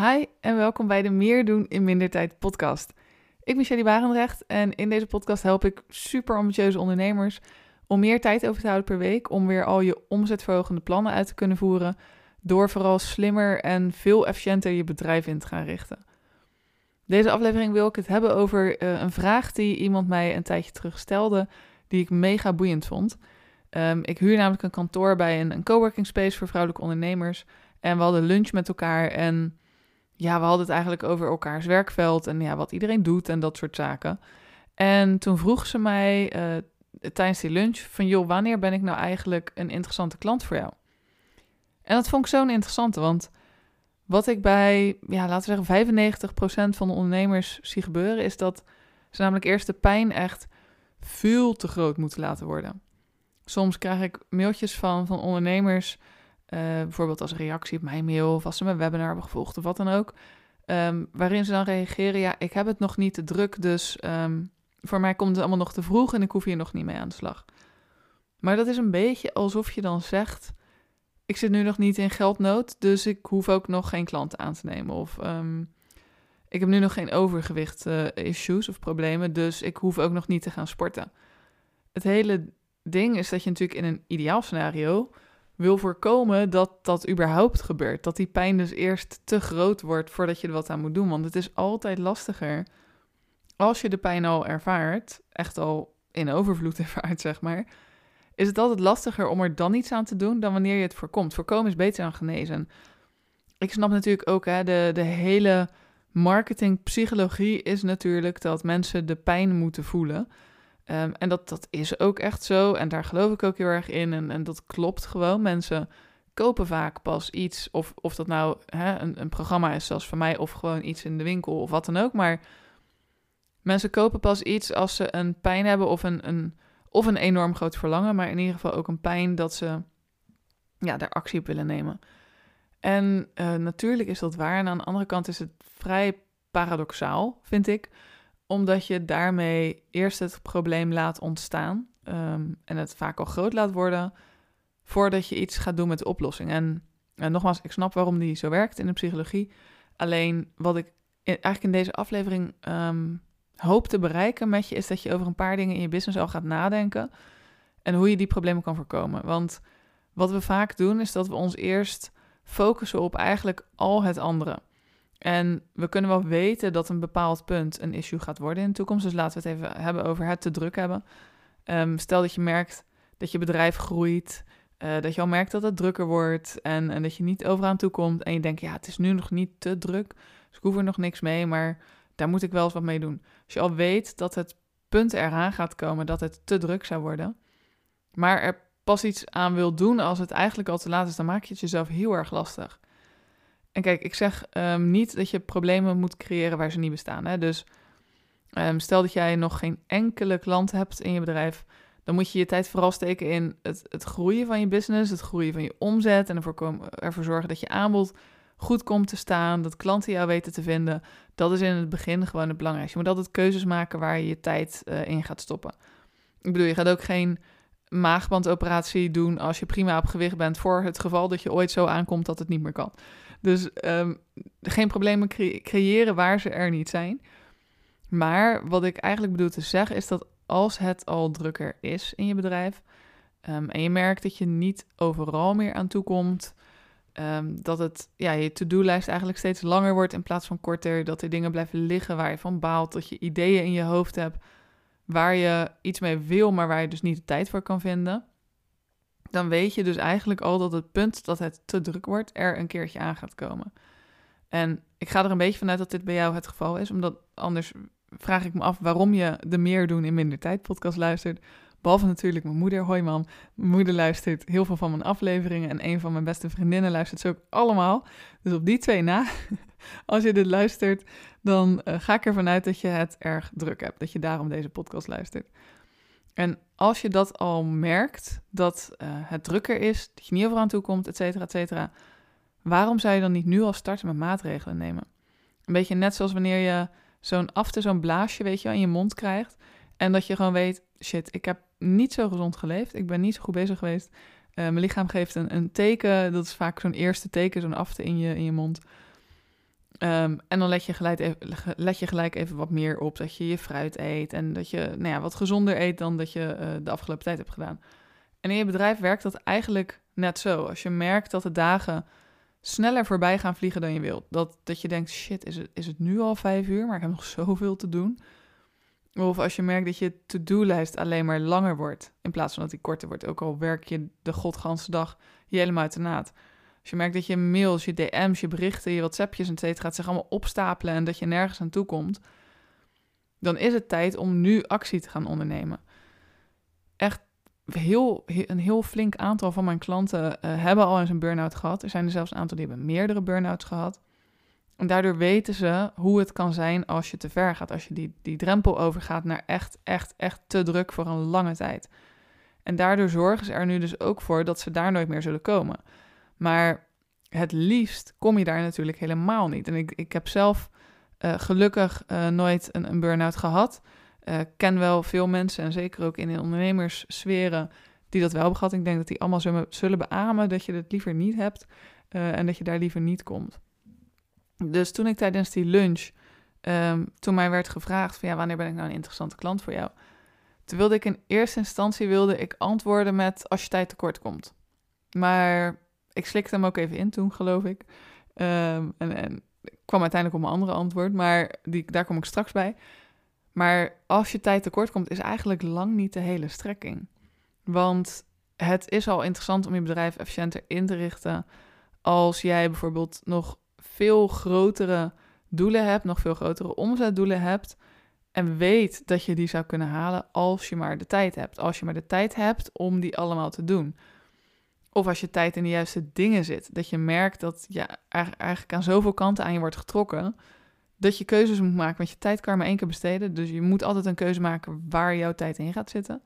Hi en welkom bij de Meer doen in minder tijd podcast. Ik ben Shelly Barendrecht en in deze podcast help ik super ambitieuze ondernemers om meer tijd over te houden per week om weer al je omzetverhogende plannen uit te kunnen voeren door vooral slimmer en veel efficiënter je bedrijf in te gaan richten. Deze aflevering wil ik het hebben over eh, een vraag die iemand mij een tijdje terug stelde, die ik mega boeiend vond. Ehm, ik huur namelijk een kantoor bij een, een coworking space voor vrouwelijke ondernemers. En we hadden lunch met elkaar en ja, we hadden het eigenlijk over elkaars werkveld en ja, wat iedereen doet en dat soort zaken. En toen vroeg ze mij uh, tijdens die lunch van joh, wanneer ben ik nou eigenlijk een interessante klant voor jou? En dat vond ik zo'n interessante, want wat ik bij, ja, laten we zeggen 95% van de ondernemers zie gebeuren, is dat ze namelijk eerst de pijn echt veel te groot moeten laten worden. Soms krijg ik mailtjes van, van ondernemers uh, bijvoorbeeld als reactie op mijn mail of als ze mijn webinar hebben gevolgd of wat dan ook. Um, waarin ze dan reageren, ja, ik heb het nog niet te druk, dus um, voor mij komt het allemaal nog te vroeg en ik hoef hier nog niet mee aan de slag. Maar dat is een beetje alsof je dan zegt, ik zit nu nog niet in geldnood, dus ik hoef ook nog geen klanten aan te nemen. Of um, ik heb nu nog geen overgewicht uh, issues of problemen, dus ik hoef ook nog niet te gaan sporten. Het hele ding is dat je natuurlijk in een ideaal scenario wil voorkomen dat dat überhaupt gebeurt. Dat die pijn dus eerst te groot wordt voordat je er wat aan moet doen. Want het is altijd lastiger als je de pijn al ervaart, echt al in overvloed ervaart, zeg maar. Is het altijd lastiger om er dan iets aan te doen dan wanneer je het voorkomt. Voorkomen is beter dan genezen. Ik snap natuurlijk ook, hè, de, de hele marketingpsychologie is natuurlijk dat mensen de pijn moeten voelen. Um, en dat, dat is ook echt zo. En daar geloof ik ook heel erg in. En, en dat klopt gewoon. Mensen kopen vaak pas iets. Of, of dat nou hè, een, een programma is, zoals voor mij, of gewoon iets in de winkel of wat dan ook. Maar mensen kopen pas iets als ze een pijn hebben of een, een, of een enorm groot verlangen. Maar in ieder geval ook een pijn dat ze ja, daar actie op willen nemen. En uh, natuurlijk is dat waar. En aan de andere kant is het vrij paradoxaal, vind ik omdat je daarmee eerst het probleem laat ontstaan um, en het vaak al groot laat worden, voordat je iets gaat doen met de oplossing. En, en nogmaals, ik snap waarom die zo werkt in de psychologie. Alleen wat ik eigenlijk in deze aflevering um, hoop te bereiken met je, is dat je over een paar dingen in je business al gaat nadenken en hoe je die problemen kan voorkomen. Want wat we vaak doen, is dat we ons eerst focussen op eigenlijk al het andere. En we kunnen wel weten dat een bepaald punt een issue gaat worden in de toekomst. Dus laten we het even hebben over het te druk hebben. Um, stel dat je merkt dat je bedrijf groeit, uh, dat je al merkt dat het drukker wordt en, en dat je niet overaan toe komt. En je denkt, ja, het is nu nog niet te druk, dus ik hoef er nog niks mee, maar daar moet ik wel eens wat mee doen. Als je al weet dat het punt eraan gaat komen dat het te druk zou worden, maar er pas iets aan wil doen als het eigenlijk al te laat is, dan maak je het jezelf heel erg lastig. Kijk, ik zeg um, niet dat je problemen moet creëren waar ze niet bestaan. Hè? Dus um, stel dat jij nog geen enkele klant hebt in je bedrijf, dan moet je je tijd vooral steken in het, het groeien van je business, het groeien van je omzet en ervoor, ervoor zorgen dat je aanbod goed komt te staan, dat klanten jou weten te vinden. Dat is in het begin gewoon het belangrijkste. Je moet altijd keuzes maken waar je je tijd uh, in gaat stoppen. Ik bedoel, je gaat ook geen maagbandoperatie doen als je prima op gewicht bent voor het geval dat je ooit zo aankomt dat het niet meer kan. Dus um, geen problemen creëren waar ze er niet zijn. Maar wat ik eigenlijk bedoel te zeggen is dat als het al drukker is in je bedrijf um, en je merkt dat je niet overal meer aan toe komt, um, dat het, ja, je to-do-lijst eigenlijk steeds langer wordt in plaats van korter, dat er dingen blijven liggen waar je van baalt, dat je ideeën in je hoofd hebt waar je iets mee wil, maar waar je dus niet de tijd voor kan vinden, dan weet je dus eigenlijk al dat het punt dat het te druk wordt er een keertje aan gaat komen. En ik ga er een beetje vanuit dat dit bij jou het geval is, omdat anders vraag ik me af waarom je de meer doen in minder tijd podcast luistert. Behalve natuurlijk mijn moeder. Hoi mam. Mijn moeder luistert heel veel van mijn afleveringen. En een van mijn beste vriendinnen luistert ze ook allemaal. Dus op die twee na, als je dit luistert, dan uh, ga ik ervan uit dat je het erg druk hebt. Dat je daarom deze podcast luistert. En als je dat al merkt, dat uh, het drukker is, dat je niet overal aan toe komt, et cetera, et cetera. Waarom zou je dan niet nu al starten met maatregelen nemen? Een beetje net zoals wanneer je zo'n afte, zo'n blaasje, weet je, in je mond krijgt. En dat je gewoon weet, shit, ik heb niet zo gezond geleefd. Ik ben niet zo goed bezig geweest. Uh, mijn lichaam geeft een, een teken. Dat is vaak zo'n eerste teken, zo'n afte in je, in je mond. Ehm, en dan let je, gelijk even, let je gelijk even wat meer op dat je je fruit eet en dat je nou ja, wat gezonder eet dan dat je eh, de afgelopen tijd hebt gedaan. En in je bedrijf werkt dat eigenlijk net zo. Als je merkt dat de dagen sneller voorbij gaan vliegen dan je wilt. Dat, dat je denkt, shit, is het, is het nu al vijf uur, maar ik heb nog zoveel te doen. Of als je merkt dat je to-do-lijst alleen maar langer wordt, in plaats van dat die korter wordt. Ook al werk je de godganse dag je helemaal uit de naad. Als je merkt dat je mails, je DM's, je berichten, je WhatsAppjes en cetera, zich allemaal opstapelen en dat je nergens aan toe komt, dan is het tijd om nu actie te gaan ondernemen. Echt heel, een heel flink aantal van mijn klanten uh, hebben al eens een burn-out gehad. Er zijn er zelfs een aantal die hebben meerdere burn-outs gehad. En daardoor weten ze hoe het kan zijn als je te ver gaat, als je die, die drempel overgaat naar echt, echt, echt te druk voor een lange tijd. En daardoor zorgen ze er nu dus ook voor dat ze daar nooit meer zullen komen. Maar het liefst kom je daar natuurlijk helemaal niet. En ik, ik heb zelf uh, gelukkig uh, nooit een, een burn-out gehad. Uh, ken wel veel mensen, en zeker ook in de ondernemerssferen, die dat wel hebben gehad. Ik denk dat die allemaal zullen, zullen beamen dat je het liever niet hebt en dat je daar liever niet komt. Dus toen ik tijdens die lunch, um, toen mij werd gevraagd van ja, wanneer ben ik nou een interessante klant voor jou? Toen wilde ik in eerste instantie wilde ik antwoorden met als je tijd tekort komt. Maar ik slikte hem ook even in toen, geloof ik. Um, en, en kwam uiteindelijk op een andere antwoord, maar die, daar kom ik straks bij. Maar als je tijd tekort komt, is eigenlijk lang niet de hele strekking. Want het is al interessant om je bedrijf efficiënter in te richten als jij bijvoorbeeld nog veel grotere doelen hebt, nog veel grotere omzetdoelen hebt en weet dat je die zou kunnen halen als je maar de tijd hebt. Als je maar de tijd hebt om die allemaal te doen. Of als je tijd in de juiste dingen zit. Dat je merkt dat je eigenlijk aan zoveel kanten aan je wordt getrokken. Dat je keuzes moet maken. Want je tijd kan maar één keer besteden. Dus je moet altijd een keuze maken waar jouw tijd in gaat zitten.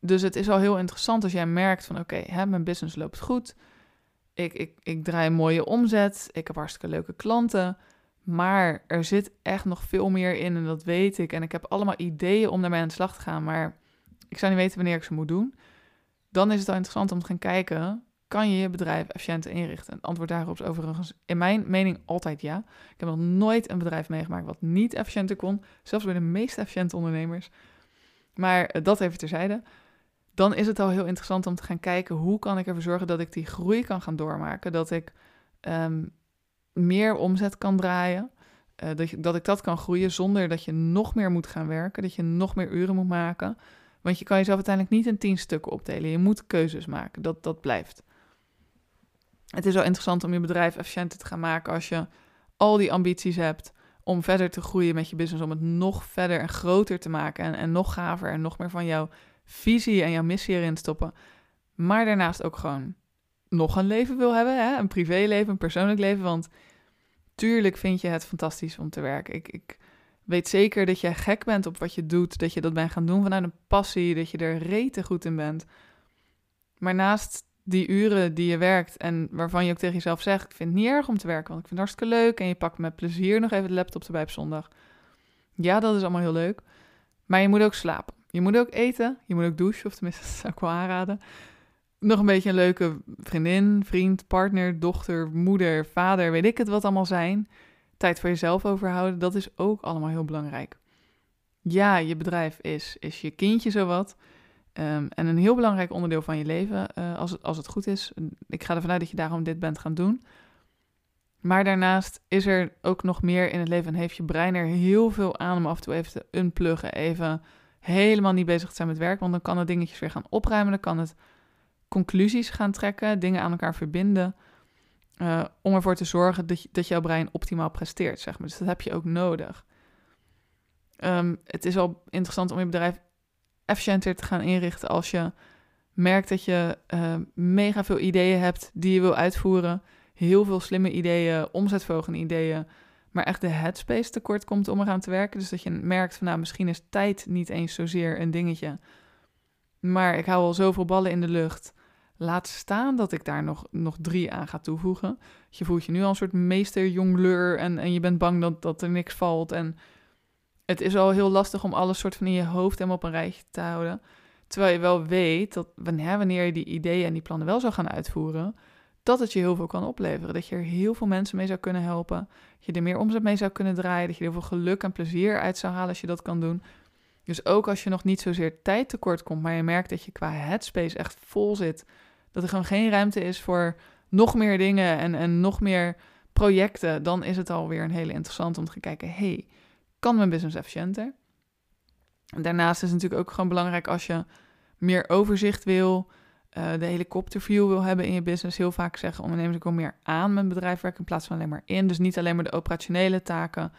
Dus het is al heel interessant als jij merkt van oké, mijn business loopt goed. Ik, ik, ik draai een mooie omzet. Ik heb hartstikke leuke klanten. Maar er zit echt nog veel meer in en dat weet ik. En ik heb allemaal ideeën om daarmee aan de slag te gaan. Maar ik zou niet weten wanneer ik ze moet doen dan is het al interessant om te gaan kijken, kan je je bedrijf efficiënt inrichten? Het antwoord daarop is overigens in mijn mening altijd ja. Ik heb nog nooit een bedrijf meegemaakt wat niet efficiënter kon, zelfs bij de meest efficiënte ondernemers. Maar eh, dat even terzijde. Dan is het al heel interessant om te gaan kijken hoe kan ik ervoor zorgen dat ik die groei kan gaan doormaken, dat ik um, meer omzet kan draaien, uh, dat, dat ik dat kan groeien zonder dat je nog meer moet gaan werken, dat je nog meer uren moet maken. Want je kan jezelf uiteindelijk niet in tien stukken opdelen. Je moet keuzes maken. Dat, dat blijft. Het is wel interessant om je bedrijf efficiënter te gaan maken als je al die ambities hebt om verder te groeien met je business, om het nog verder en groter te maken en, en nog gaver en nog meer van jouw visie en jouw missie erin stoppen. Maar daarnaast ook gewoon nog een leven wil hebben, hè? een privéleven, een persoonlijk leven. Want tuurlijk vind je het fantastisch om te werken. Ik, ik Weet zeker dat jij gek bent op wat je doet, dat je dat bent gaan doen vanuit een passie, dat je er rete goed in bent. Maar naast die uren die je werkt en waarvan je ook tegen jezelf zegt: Ik vind het niet erg om te werken, want ik vind het hartstikke leuk. En je pakt met plezier nog even de laptop erbij op zondag. Ja, dat is allemaal heel leuk. Maar je moet ook slapen. Je moet ook eten. Je moet ook douchen, of tenminste, dat zou ik wel aanraden. Nog een beetje een leuke vriendin, vriend, partner, dochter, moeder, vader, weet ik het wat allemaal zijn tijd voor jezelf overhouden, dat is ook allemaal heel belangrijk. Ja, je bedrijf is, is je kindje zowat. Um, en een heel belangrijk onderdeel van je leven, uh, als, het, als het goed is. Ik ga ervan uit dat je daarom dit bent gaan doen. Maar daarnaast is er ook nog meer in het leven en heeft je brein er heel veel aan om af en toe even te unpluggen. Even helemaal niet bezig te zijn met werk, want dan kan het dingetjes weer gaan opruimen. Dan kan het conclusies gaan trekken, dingen aan elkaar verbinden. Uh, om ervoor te zorgen dat, je, dat jouw brein optimaal presteert, zeg maar. Dus dat heb je ook nodig. Um, het is al interessant om je bedrijf efficiënter te gaan inrichten als je merkt dat je uh, mega veel ideeën hebt die je wil uitvoeren. Heel veel slimme ideeën, omzetverhogende ideeën. Maar echt de headspace tekort komt om eraan te werken. Dus dat je merkt van nou, misschien is tijd niet eens zozeer een dingetje. Maar ik hou al zoveel ballen in de lucht. Laat staan dat ik daar nog, nog drie aan ga toevoegen. Je voelt je nu al een soort meester en, en je bent bang dat, dat er niks valt. En het is al heel lastig om alles soort van in je hoofd helemaal op een rijtje te houden. Terwijl je wel weet dat wanneer, wanneer je die ideeën en die plannen wel zou gaan uitvoeren, dat het je heel veel kan opleveren. Dat je er heel veel mensen mee zou kunnen helpen. Dat je er meer omzet mee zou kunnen draaien. Dat je er heel veel geluk en plezier uit zou halen als je dat kan doen. Dus ook als je nog niet zozeer tijd tekort komt, maar je merkt dat je qua headspace echt vol zit. Dat er gewoon geen ruimte is voor nog meer dingen en, en nog meer projecten. Dan is het alweer een hele interessant om te kijken, hey, kan mijn business efficiënter? Daarnaast is het natuurlijk ook gewoon belangrijk als je meer overzicht wil, uh, de helikopterview wil hebben in je business. Heel vaak zeggen ondernemers, ik wil meer aan mijn bedrijf werken in plaats van alleen maar in. Dus niet alleen maar de operationele taken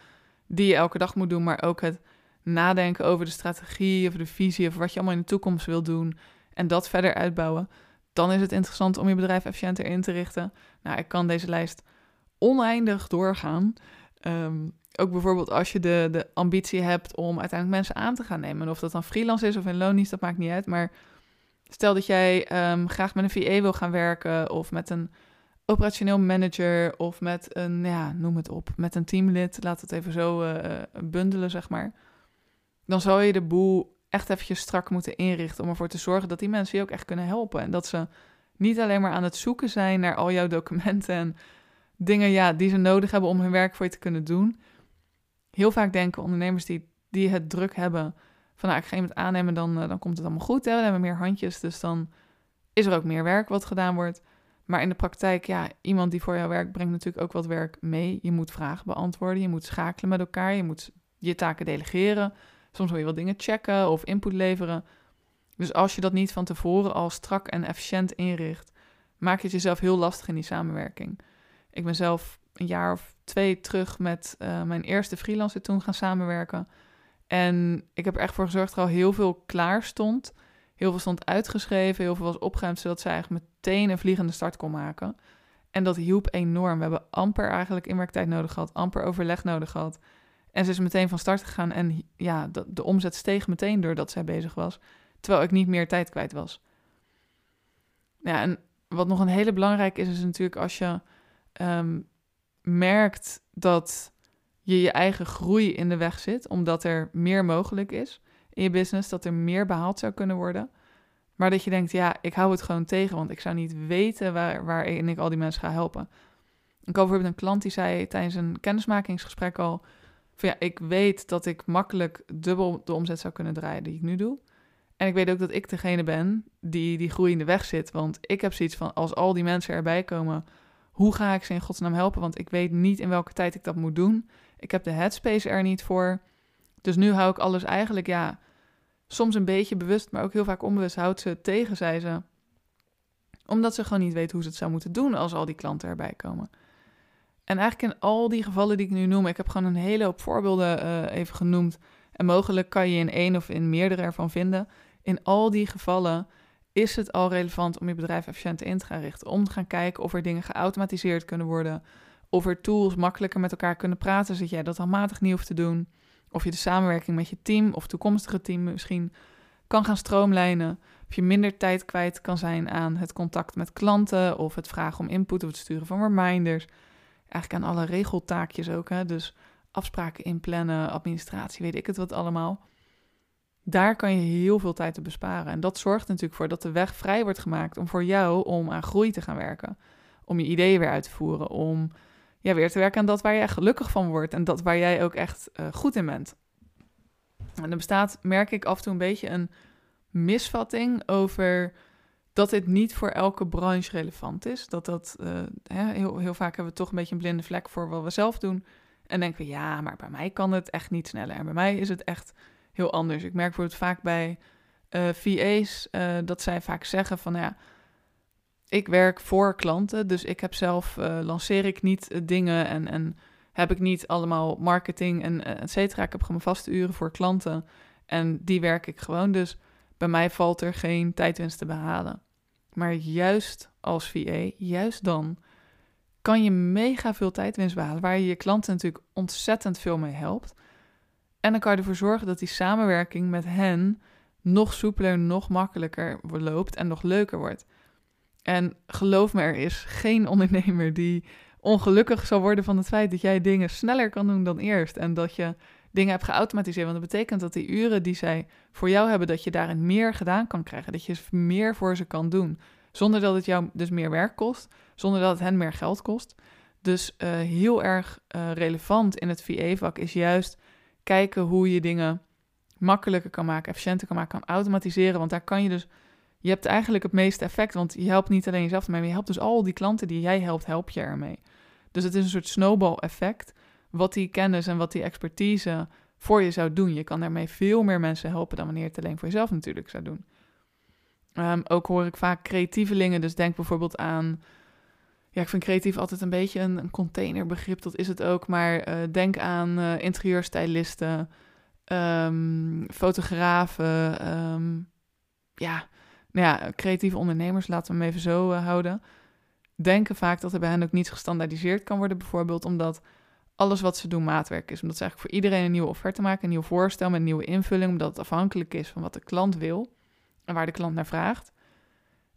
die je elke dag moet doen, maar ook het nadenken over de strategie of de visie of wat je allemaal in de toekomst wil doen en dat verder uitbouwen. Dan is het interessant om je bedrijf efficiënter in te richten. Nou, ik kan deze lijst oneindig doorgaan. Ehm, ook bijvoorbeeld als je de, de ambitie hebt om uiteindelijk mensen aan te gaan nemen. of dat dan freelance is of in loondienst, dat maakt niet uit. Maar stel dat jij ehm, graag met een VA wil gaan werken of met een operationeel manager of met een, ja, noem het op, met een teamlid. Laat het even zo uh, bundelen, zeg maar. Dan zou je de boel echt eventjes strak moeten inrichten om ervoor te zorgen dat die mensen je ook echt kunnen helpen. En dat ze niet alleen maar aan het zoeken zijn naar al jouw documenten en dingen ja, die ze nodig hebben om hun werk voor je te kunnen doen. Heel vaak denken ondernemers die, die het druk hebben van nou, ik ga iemand aannemen, dan, uh, dan komt het allemaal goed. Hè? We hebben meer handjes, dus dan is er ook meer werk wat gedaan wordt. Maar in de praktijk, ja, iemand die voor jou werkt, brengt natuurlijk ook wat werk mee. Je moet vragen beantwoorden, je moet schakelen met elkaar, je moet je taken delegeren. Soms wil je wel dingen checken of input leveren. Dus als je dat niet van tevoren al strak en efficiënt inricht, maak je het jezelf heel lastig in die samenwerking. Ik ben zelf een jaar of twee terug met uh, mijn eerste freelancer toen gaan samenwerken. En ik heb er echt voor gezorgd dat er al heel veel klaar stond. Heel veel stond uitgeschreven, heel veel was opgeruimd, zodat zij eigenlijk meteen een vliegende start kon maken. En dat hielp enorm. We hebben amper eigenlijk inwerktijd nodig gehad, amper overleg nodig gehad. En ze is meteen van start gegaan en ja, de, de omzet steeg meteen doordat zij bezig was. Terwijl ik niet meer tijd kwijt was. Ja, en wat nog een hele belangrijke is, is natuurlijk als je Ehm, merkt dat je je eigen groei in de weg zit, omdat er meer mogelijk is in je business, dat er meer behaald zou kunnen worden. Maar dat je denkt, ja, ik hou het gewoon tegen, want ik zou niet weten waar, waarin ik al die mensen ga helpen. Ik had bijvoorbeeld een klant die zei tijdens een kennismakingsgesprek al, van ja, ik weet dat ik makkelijk dubbel de omzet zou kunnen draaien die ik nu doe. En ik weet ook dat ik degene ben die die groei in de weg zit, want ik heb zoiets van, als al die mensen erbij komen, hoe ga ik ze in godsnaam helpen? Want ik weet niet in welke tijd ik dat moet doen. Ik heb de headspace er niet voor. Dus nu hou ik alles eigenlijk, ja, soms een beetje bewust, maar ook heel vaak onbewust houdt ze tegen, zei ze. Omdat ze gewoon niet weet hoe ze het zou moeten doen als al die klanten erbij komen. En eigenlijk in al die gevallen die ik nu noem, ik heb gewoon een hele hoop voorbeelden uh, even genoemd. En mogelijk kan je in één of in meerdere ervan vinden. In al die gevallen is het al relevant om je bedrijf efficiënt in te gaan richten. Om te gaan kijken of er dingen geautomatiseerd kunnen worden. Of er tools makkelijker met elkaar kunnen praten, zodat jij dat handmatig niet hoeft te doen. Of je de samenwerking met je team of toekomstige team misschien kan gaan stroomlijnen. Of je minder tijd kwijt kan zijn aan het contact met klanten of het vragen om input of het sturen van reminders. Eigenlijk aan alle regeltaakjes ook. Hè? Dus afspraken inplannen, administratie, weet ik het wat allemaal. Daar kan je heel veel tijd op besparen. En dat zorgt natuurlijk voor dat de weg vrij wordt gemaakt om voor jou om aan groei te gaan werken. Om je ideeën weer uit te voeren. Om ja, weer te werken aan dat waar jij gelukkig van wordt. En dat waar jij ook echt uh, goed in bent. En er bestaat, merk ik af en toe een beetje een misvatting over dat dit niet voor elke branche relevant is. Dat dat, hè, heel, heel vaak hebben we toch een beetje een blinde vlek voor wat we zelf doen. En denken we, ja, maar bij mij kan het echt niet sneller. En bij mij is het echt heel anders. Ik merk bijvoorbeeld vaak bij uh, eh, VA's eh, dat zij vaak zeggen van ja, ik werk voor klanten, dus ik heb zelf lanceer ik niet dingen en, en heb ik niet allemaal marketing en et cetera. Ik heb gewoon vaste uren voor klanten en die werk ik gewoon. Dus bij mij valt er geen tijdwinst te behalen. Maar juist als VA, juist dan, kan je mega veel tijdwinst behalen, waar je je klanten natuurlijk ontzettend veel mee helpt. En dan kan je ervoor zorgen dat die samenwerking met hen nog soepeler, nog makkelijker loopt en nog leuker wordt. En geloof me, er is geen ondernemer die ongelukkig zal worden van het feit dat jij dingen sneller kan doen dan eerst. En dat je dingen hebt geautomatiseerd. Want dat betekent dat die uren die zij voor jou hebben, dat je daarin meer gedaan kan krijgen. Dat je meer voor ze kan doen. Zonder dat het jou dus meer werk kost, zonder dat het hen meer geld kost. Dus uh, heel erg uh, relevant in het VA-vak is juist kijken hoe je dingen makkelijker kan maken, efficiënter kan maken, kan automatiseren. Want daar kan je dus, je hebt eigenlijk het meeste effect, want je helpt niet alleen jezelf maar je helpt dus al die klanten die jij helpt, help je ermee. Dus het is een soort snowball effect, wat die kennis en wat die expertise voor je zou doen. Je kan daarmee veel meer mensen helpen dan wanneer het alleen voor jezelf natuurlijk zou doen. Um, ook hoor ik vaak creatievelingen, dus denk bijvoorbeeld aan ja, ik vind creatief altijd een beetje een, een containerbegrip, dat is het ook. Maar uh, denk aan uh, interieurstylisten, um, fotografen, um, ja, nou ja, creatieve ondernemers, laten we hem even zo uh, houden. Denken vaak dat er bij hen ook niet gestandaardiseerd kan worden, bijvoorbeeld omdat alles wat ze doen maatwerk is. Omdat ze eigenlijk voor iedereen een nieuwe offerte maken, een nieuw voorstel met een nieuwe invulling, omdat het afhankelijk is van wat de klant wil en waar de klant naar vraagt.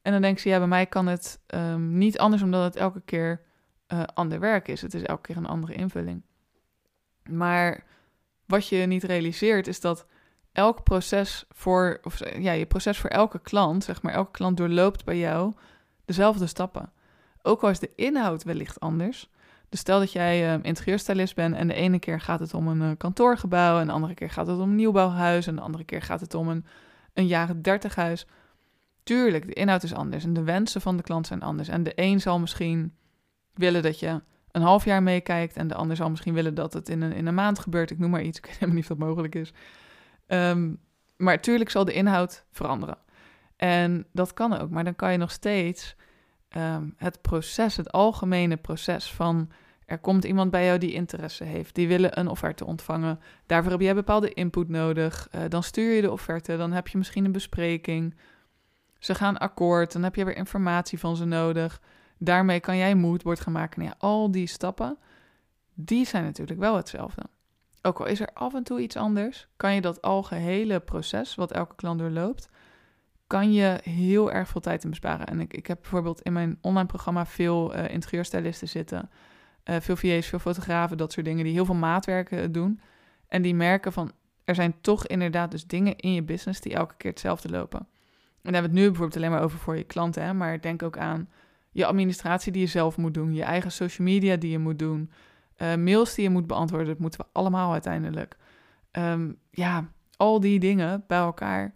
En dan denk ze, ja, bij mij kan het um, niet anders omdat het elke keer uh, ander werk is. Het is elke keer een andere invulling. Maar wat je niet realiseert is dat elk proces voor, of ja, je proces voor elke klant, zeg maar, elke klant doorloopt bij jou dezelfde stappen. Ook al is de inhoud wellicht anders. Dus stel dat jij uh, interieurstylist bent en de ene keer gaat het om een uh, kantoorgebouw, en de andere keer gaat het om een nieuwbouwhuis, en de andere keer gaat het om een, een jaren dertig huis. Tuurlijk, de inhoud is anders en de wensen van de klant zijn anders. En de een zal misschien willen dat je een half jaar meekijkt en de ander zal misschien willen dat het in een, in een maand gebeurt. Ik noem maar iets, ik weet helemaal niet of dat mogelijk is. Um, maar tuurlijk zal de inhoud veranderen. En dat kan ook, maar dan kan je nog steeds um, het proces, het algemene proces van er komt iemand bij jou die interesse heeft, die willen een offerte ontvangen. Daarvoor heb jij bepaalde input nodig. Uh, dan stuur je de offerte, dan heb je misschien een bespreking ze gaan akkoord, dan heb je weer informatie van ze nodig. Daarmee kan jij moodboard gaan maken. Ja, al die stappen, die zijn natuurlijk wel hetzelfde. Ook al is er af en toe iets anders, kan je dat algehele proces, wat elke klant doorloopt, kan je heel erg veel tijd in besparen. En ik, ik heb bijvoorbeeld in mijn online programma veel uh, interieurstylisten zitten. Uh, veel VA's, veel fotografen, dat soort dingen, die heel veel maatwerken doen. En die merken van, er zijn toch inderdaad dus dingen in je business die elke keer hetzelfde lopen. En dan hebben we het nu bijvoorbeeld alleen maar over voor je klanten, hè? maar denk ook aan je administratie die je zelf moet doen, je eigen social media die je moet doen, mails die je moet beantwoorden, dat moeten we allemaal uiteindelijk. Um, ja, al die dingen bij elkaar,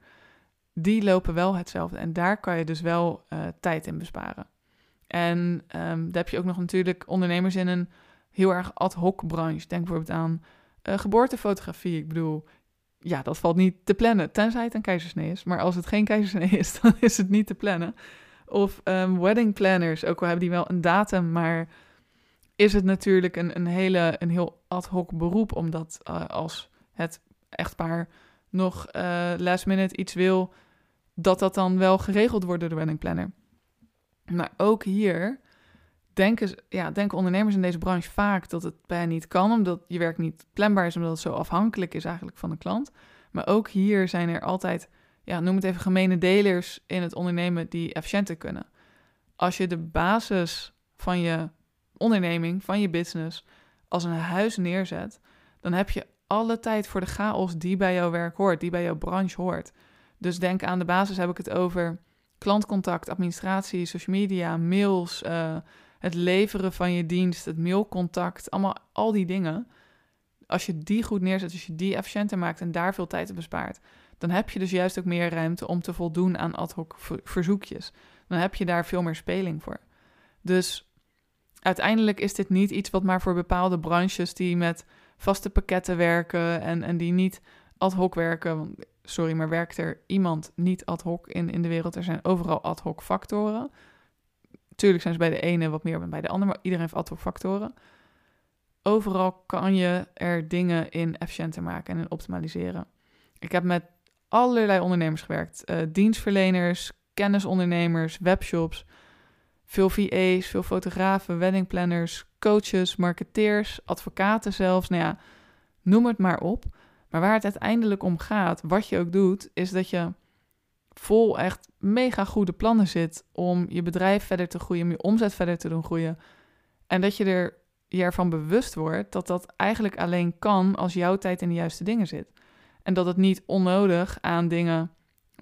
die lopen wel hetzelfde. En daar kan je dus wel uh, tijd in besparen. En um, daar heb je ook nog natuurlijk ondernemers in een heel erg ad hoc branche. Denk bijvoorbeeld aan uh, geboortefotografie. Ik bedoel, ja, dat valt niet te plannen, tenzij het een keizersnee is. Maar als het geen keizersnee is, dan is het niet te plannen. Of um, wedding planners, ook al hebben die wel een datum, maar is het natuurlijk een, een, hele, een heel ad hoc beroep, omdat uh, als het echtpaar nog last minute iets wil, dat dat dan wel geregeld wordt door de wedding planner. Maar ook hier denken, ja, denken ondernemers in deze branche vaak dat het bij niet kan, omdat je werk niet planbaar is, omdat het zo afhankelijk is eigenlijk van de klant. Maar ook hier zijn er altijd, ja, noem het even gemene delers in het ondernemen die efficiënter kunnen. Als je de basis van je onderneming, van je business, als een huis neerzet, dan heb je alle tijd voor de chaos die bij jouw werk hoort, die bij jouw branche hoort. Dus denk aan de basis heb ik het over klantcontact, administratie, social media, mails, uh, het leveren van je dienst, het mailcontact, allemaal al die dingen. Als je die goed neerzet, als je die efficiënter maakt en daar veel tijd op bespaart, dan heb je dus juist ook meer ruimte om te voldoen aan ad hoc verzoekjes. Dan heb je daar veel meer speling voor. Dus uiteindelijk is dit niet iets wat maar voor bepaalde branches die met vaste pakketten werken en, en die niet ad hoc werken. Sorry, maar werkt er iemand niet ad hoc in, in de wereld? Er zijn overal ad hoc factoren. Tuurlijk zijn ze bij de ene wat meer dan bij de andere, maar iedereen heeft altijd factoren. Overal kan je er dingen in efficiënter maken en in optimaliseren. Ik heb met allerlei ondernemers gewerkt. Uh, dienstverleners, kennisondernemers, webshops, veel VA's, veel fotografen, weddingplanners, coaches, marketeers, advocaten zelfs. Nou ja, noem het maar op. Maar waar het uiteindelijk om gaat, wat je ook doet, is dat je vol echt mega goede plannen zit om je bedrijf verder te groeien, om je omzet verder te doen groeien. En dat je er je ervan bewust wordt dat dat eigenlijk alleen kan als jouw tijd in de juiste dingen zit. En dat het niet onnodig aan dingen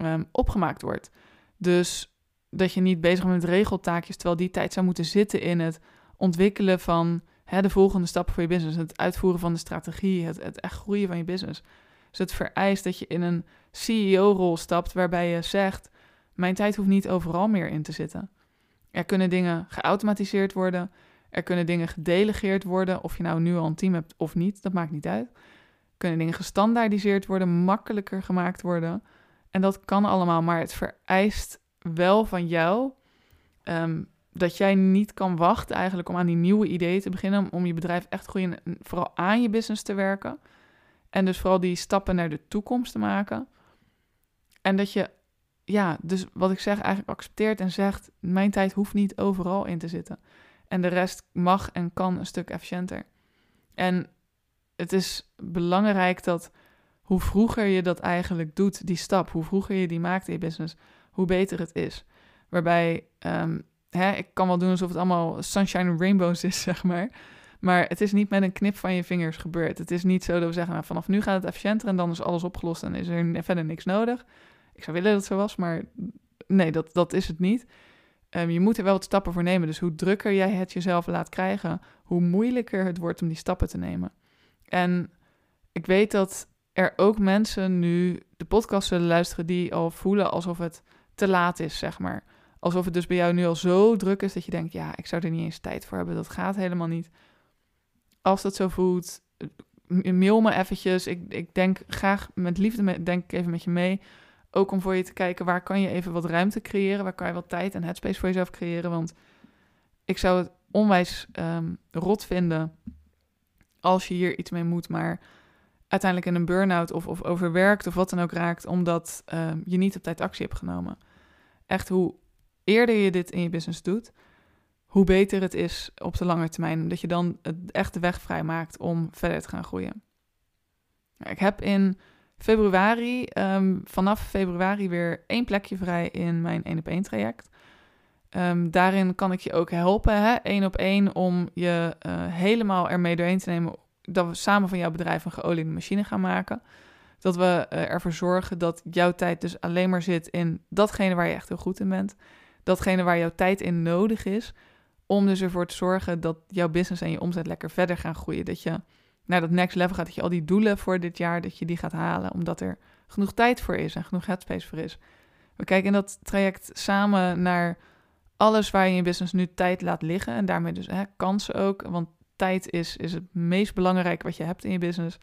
um, opgemaakt wordt. Dus dat je niet bezig bent met regeltaakjes, terwijl die tijd zou moeten zitten in het ontwikkelen van hè, de volgende stappen voor je business, het uitvoeren van de strategie, het, het echt groeien van je business. Dus het vereist dat je in een CEO-rol stapt waarbij je zegt: Mijn tijd hoeft niet overal meer in te zitten. Er kunnen dingen geautomatiseerd worden, er kunnen dingen gedelegeerd worden, of je nou nu al een team hebt of niet, dat maakt niet uit. Kunnen dingen gestandaardiseerd worden, makkelijker gemaakt worden. En dat kan allemaal, maar het vereist wel van jou um, dat jij niet kan wachten eigenlijk om aan die nieuwe ideeën te beginnen, om je bedrijf echt groeien, vooral aan je business te werken. En dus vooral die stappen naar de toekomst te maken. En dat je, ja, dus wat ik zeg, eigenlijk accepteert en zegt: Mijn tijd hoeft niet overal in te zitten. En de rest mag en kan een stuk efficiënter. En het is belangrijk dat hoe vroeger je dat eigenlijk doet, die stap, hoe vroeger je die maakt in je business, hoe beter het is. Waarbij, um, hè, ik kan wel doen alsof het allemaal sunshine and rainbows is, zeg maar. Maar het is niet met een knip van je vingers gebeurd. Het is niet zo dat we zeggen, nou, vanaf nu gaat het efficiënter en dan is alles opgelost en is er verder niks nodig. Ik zou willen dat het zo was, maar nee, dat, dat is het niet. Um, je moet er wel wat stappen voor nemen. Dus hoe drukker jij het jezelf laat krijgen, hoe moeilijker het wordt om die stappen te nemen. En ik weet dat er ook mensen nu de podcast zullen luisteren die al voelen alsof het te laat is, zeg maar. Alsof het dus bij jou nu al zo druk is dat je denkt, ja, ik zou er niet eens tijd voor hebben. Dat gaat helemaal niet. Als dat zo voelt, mail me eventjes. Ik, ik denk graag met liefde, met, denk even met je mee. Ook om voor je te kijken, waar kan je even wat ruimte creëren? Waar kan je wat tijd en headspace voor jezelf creëren? Want ik zou het onwijs um, rot vinden als je hier iets mee moet, maar uiteindelijk in een burn-out of, of overwerkt of wat dan ook raakt, omdat um, je niet op tijd actie hebt genomen. Echt hoe eerder je dit in je business doet, hoe beter het is op de lange termijn. Omdat je dan echt de weg vrij maakt om verder te gaan groeien. Ik heb in februari, um, vanaf februari weer één plekje vrij in mijn 1 op 1 traject. Um, daarin kan ik je ook helpen, één op één, om je uh, helemaal ermee doorheen te nemen. Dat we samen van jouw bedrijf een geoliede machine gaan maken. Dat we uh, ervoor zorgen dat jouw tijd dus alleen maar zit in datgene waar je echt heel goed in bent. Datgene waar jouw tijd in nodig is. Om dus ervoor te zorgen dat jouw business en je omzet lekker verder gaan groeien. Dat je naar dat next level gaat. Dat je al die doelen voor dit jaar, dat je die gaat halen. Omdat er genoeg tijd voor is en genoeg headspace voor is. We kijken in dat traject samen naar alles waar je in je business nu tijd laat liggen. En daarmee dus hè, kansen ook. Want tijd is, is het meest belangrijke wat je hebt in je business.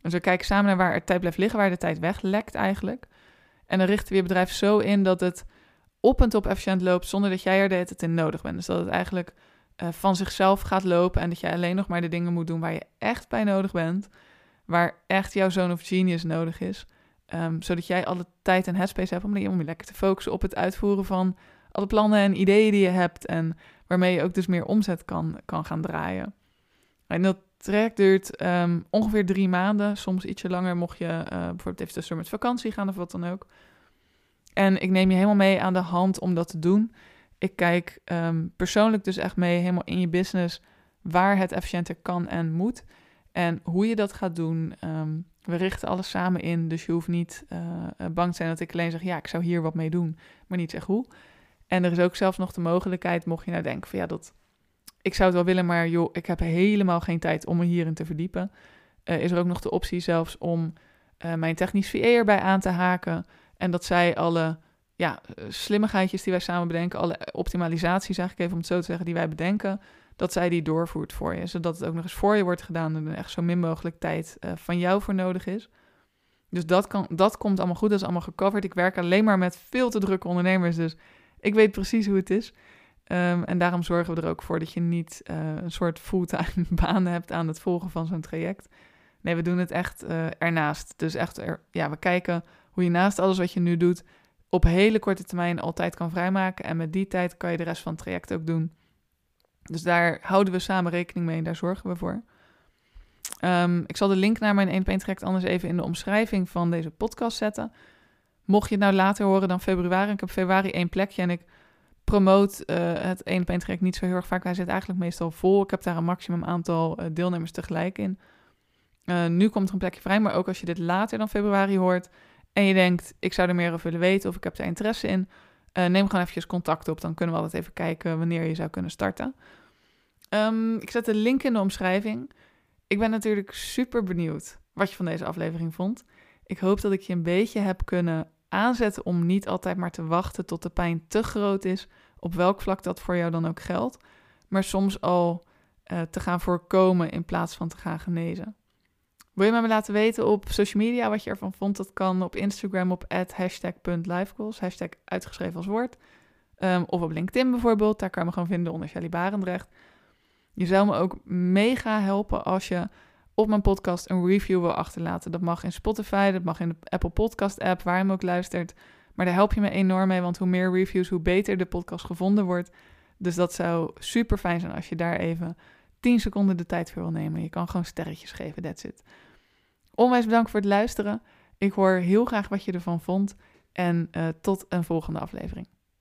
Dus we kijken samen naar waar er tijd blijft liggen, waar de tijd weglekt eigenlijk. En dan richten we je bedrijf zo in dat het op en top efficiënt loopt zonder dat jij er de hele tijd in nodig bent. Dus dat het eigenlijk uh, van zichzelf gaat lopen en dat jij alleen nog maar de dingen moet doen waar je echt bij nodig bent. Waar echt jouw zone of genius nodig is. Um, zodat jij alle tijd en headspace hebt om, om je lekker te focussen op het uitvoeren van alle plannen en ideeën die je hebt. En waarmee je ook dus meer omzet kan, kan gaan draaien. En dat traject duurt um, ongeveer drie maanden, soms ietsje langer, mocht je uh, bijvoorbeeld even tussendoor met vakantie gaan of wat dan ook. En ik neem je helemaal mee aan de hand om dat te doen. Ik kijk um, persoonlijk dus echt mee, helemaal in je business, waar het efficiënter kan en moet. En hoe je dat gaat doen. Um, we richten alles samen in, dus je hoeft niet uh, bang te zijn dat ik alleen zeg, ja, ik zou hier wat mee doen, maar niet zeg hoe. En er is ook zelfs nog de mogelijkheid, mocht je nou denken van ja, dat, ik zou het wel willen, maar joh, ik heb helemaal geen tijd om me hierin te verdiepen. Uh, is er ook nog de optie zelfs om mijn technisch VA erbij aan te haken. En dat zij alle ja, slimmigheidjes die wij samen bedenken, alle optimalisaties eigenlijk even om het zo te zeggen, die wij bedenken, dat zij die doorvoert voor je. Zodat het ook nog eens voor je wordt gedaan en er echt zo min mogelijk tijd uh, van jou voor nodig is. Dus dat, kan, dat komt allemaal goed, dat is allemaal gecoverd. Ik werk alleen maar met veel te drukke ondernemers, dus ik weet precies hoe het is. Um, en daarom zorgen we er ook voor dat je niet uh, een soort fulltime baan hebt aan het volgen van zo'n traject. Nee, we doen het echt ernaast. Dus echt, er, ja, we kijken hoe je naast alles wat je nu doet, op hele korte termijn altijd kan vrijmaken. En met die tijd kan je de rest van het traject ook doen. Dus daar houden we samen rekening mee en daar zorgen we voor. Um, ik zal de link naar mijn 1 op 1 traject anders even in de omschrijving van deze podcast zetten. Mocht je het nou later horen dan februari, ik heb februari één plekje en ik promoot uh, het 1 op 1 traject niet zo heel erg vaak. Hij zit eigenlijk meestal vol. Ik heb daar een maximum aantal uh, deelnemers tegelijk in. Uh, nu komt er een plekje vrij, maar ook als je dit later dan februari hoort en je denkt, ik zou er meer over willen weten of ik heb er interesse in, uh, neem gewoon eventjes contact op. Dan kunnen we altijd even kijken wanneer je zou kunnen starten. Um, ik zet de link in de omschrijving. Ik ben natuurlijk super benieuwd wat je van deze aflevering vond. Ik hoop dat ik je een beetje heb kunnen aanzetten om niet altijd maar te wachten tot de pijn te groot is, op welk vlak dat voor jou dan ook geldt, maar soms al uh, te gaan voorkomen in plaats van te gaan genezen. Wil je me laten weten op social media wat je ervan vond? Dat kan op Instagram op hashtag.lifegoals, hashtag uitgeschreven als woord. Um, of op LinkedIn bijvoorbeeld, daar kan je me gewoon vinden onder Shelly Barendrecht. Je zou me ook mega helpen als je op mijn podcast een review wil achterlaten. Dat mag in Spotify, dat mag in de Apple Podcast app, waar je me ook luistert. Maar daar help je me enorm mee, want hoe meer reviews, hoe beter de podcast gevonden wordt. Dus dat zou super fijn zijn als je daar even 10 seconden de tijd voor wil nemen. Je kan gewoon sterretjes geven, that's it. Onwijs bedankt voor het luisteren. Ik hoor heel graag wat je ervan vond. En uh, tot een volgende aflevering.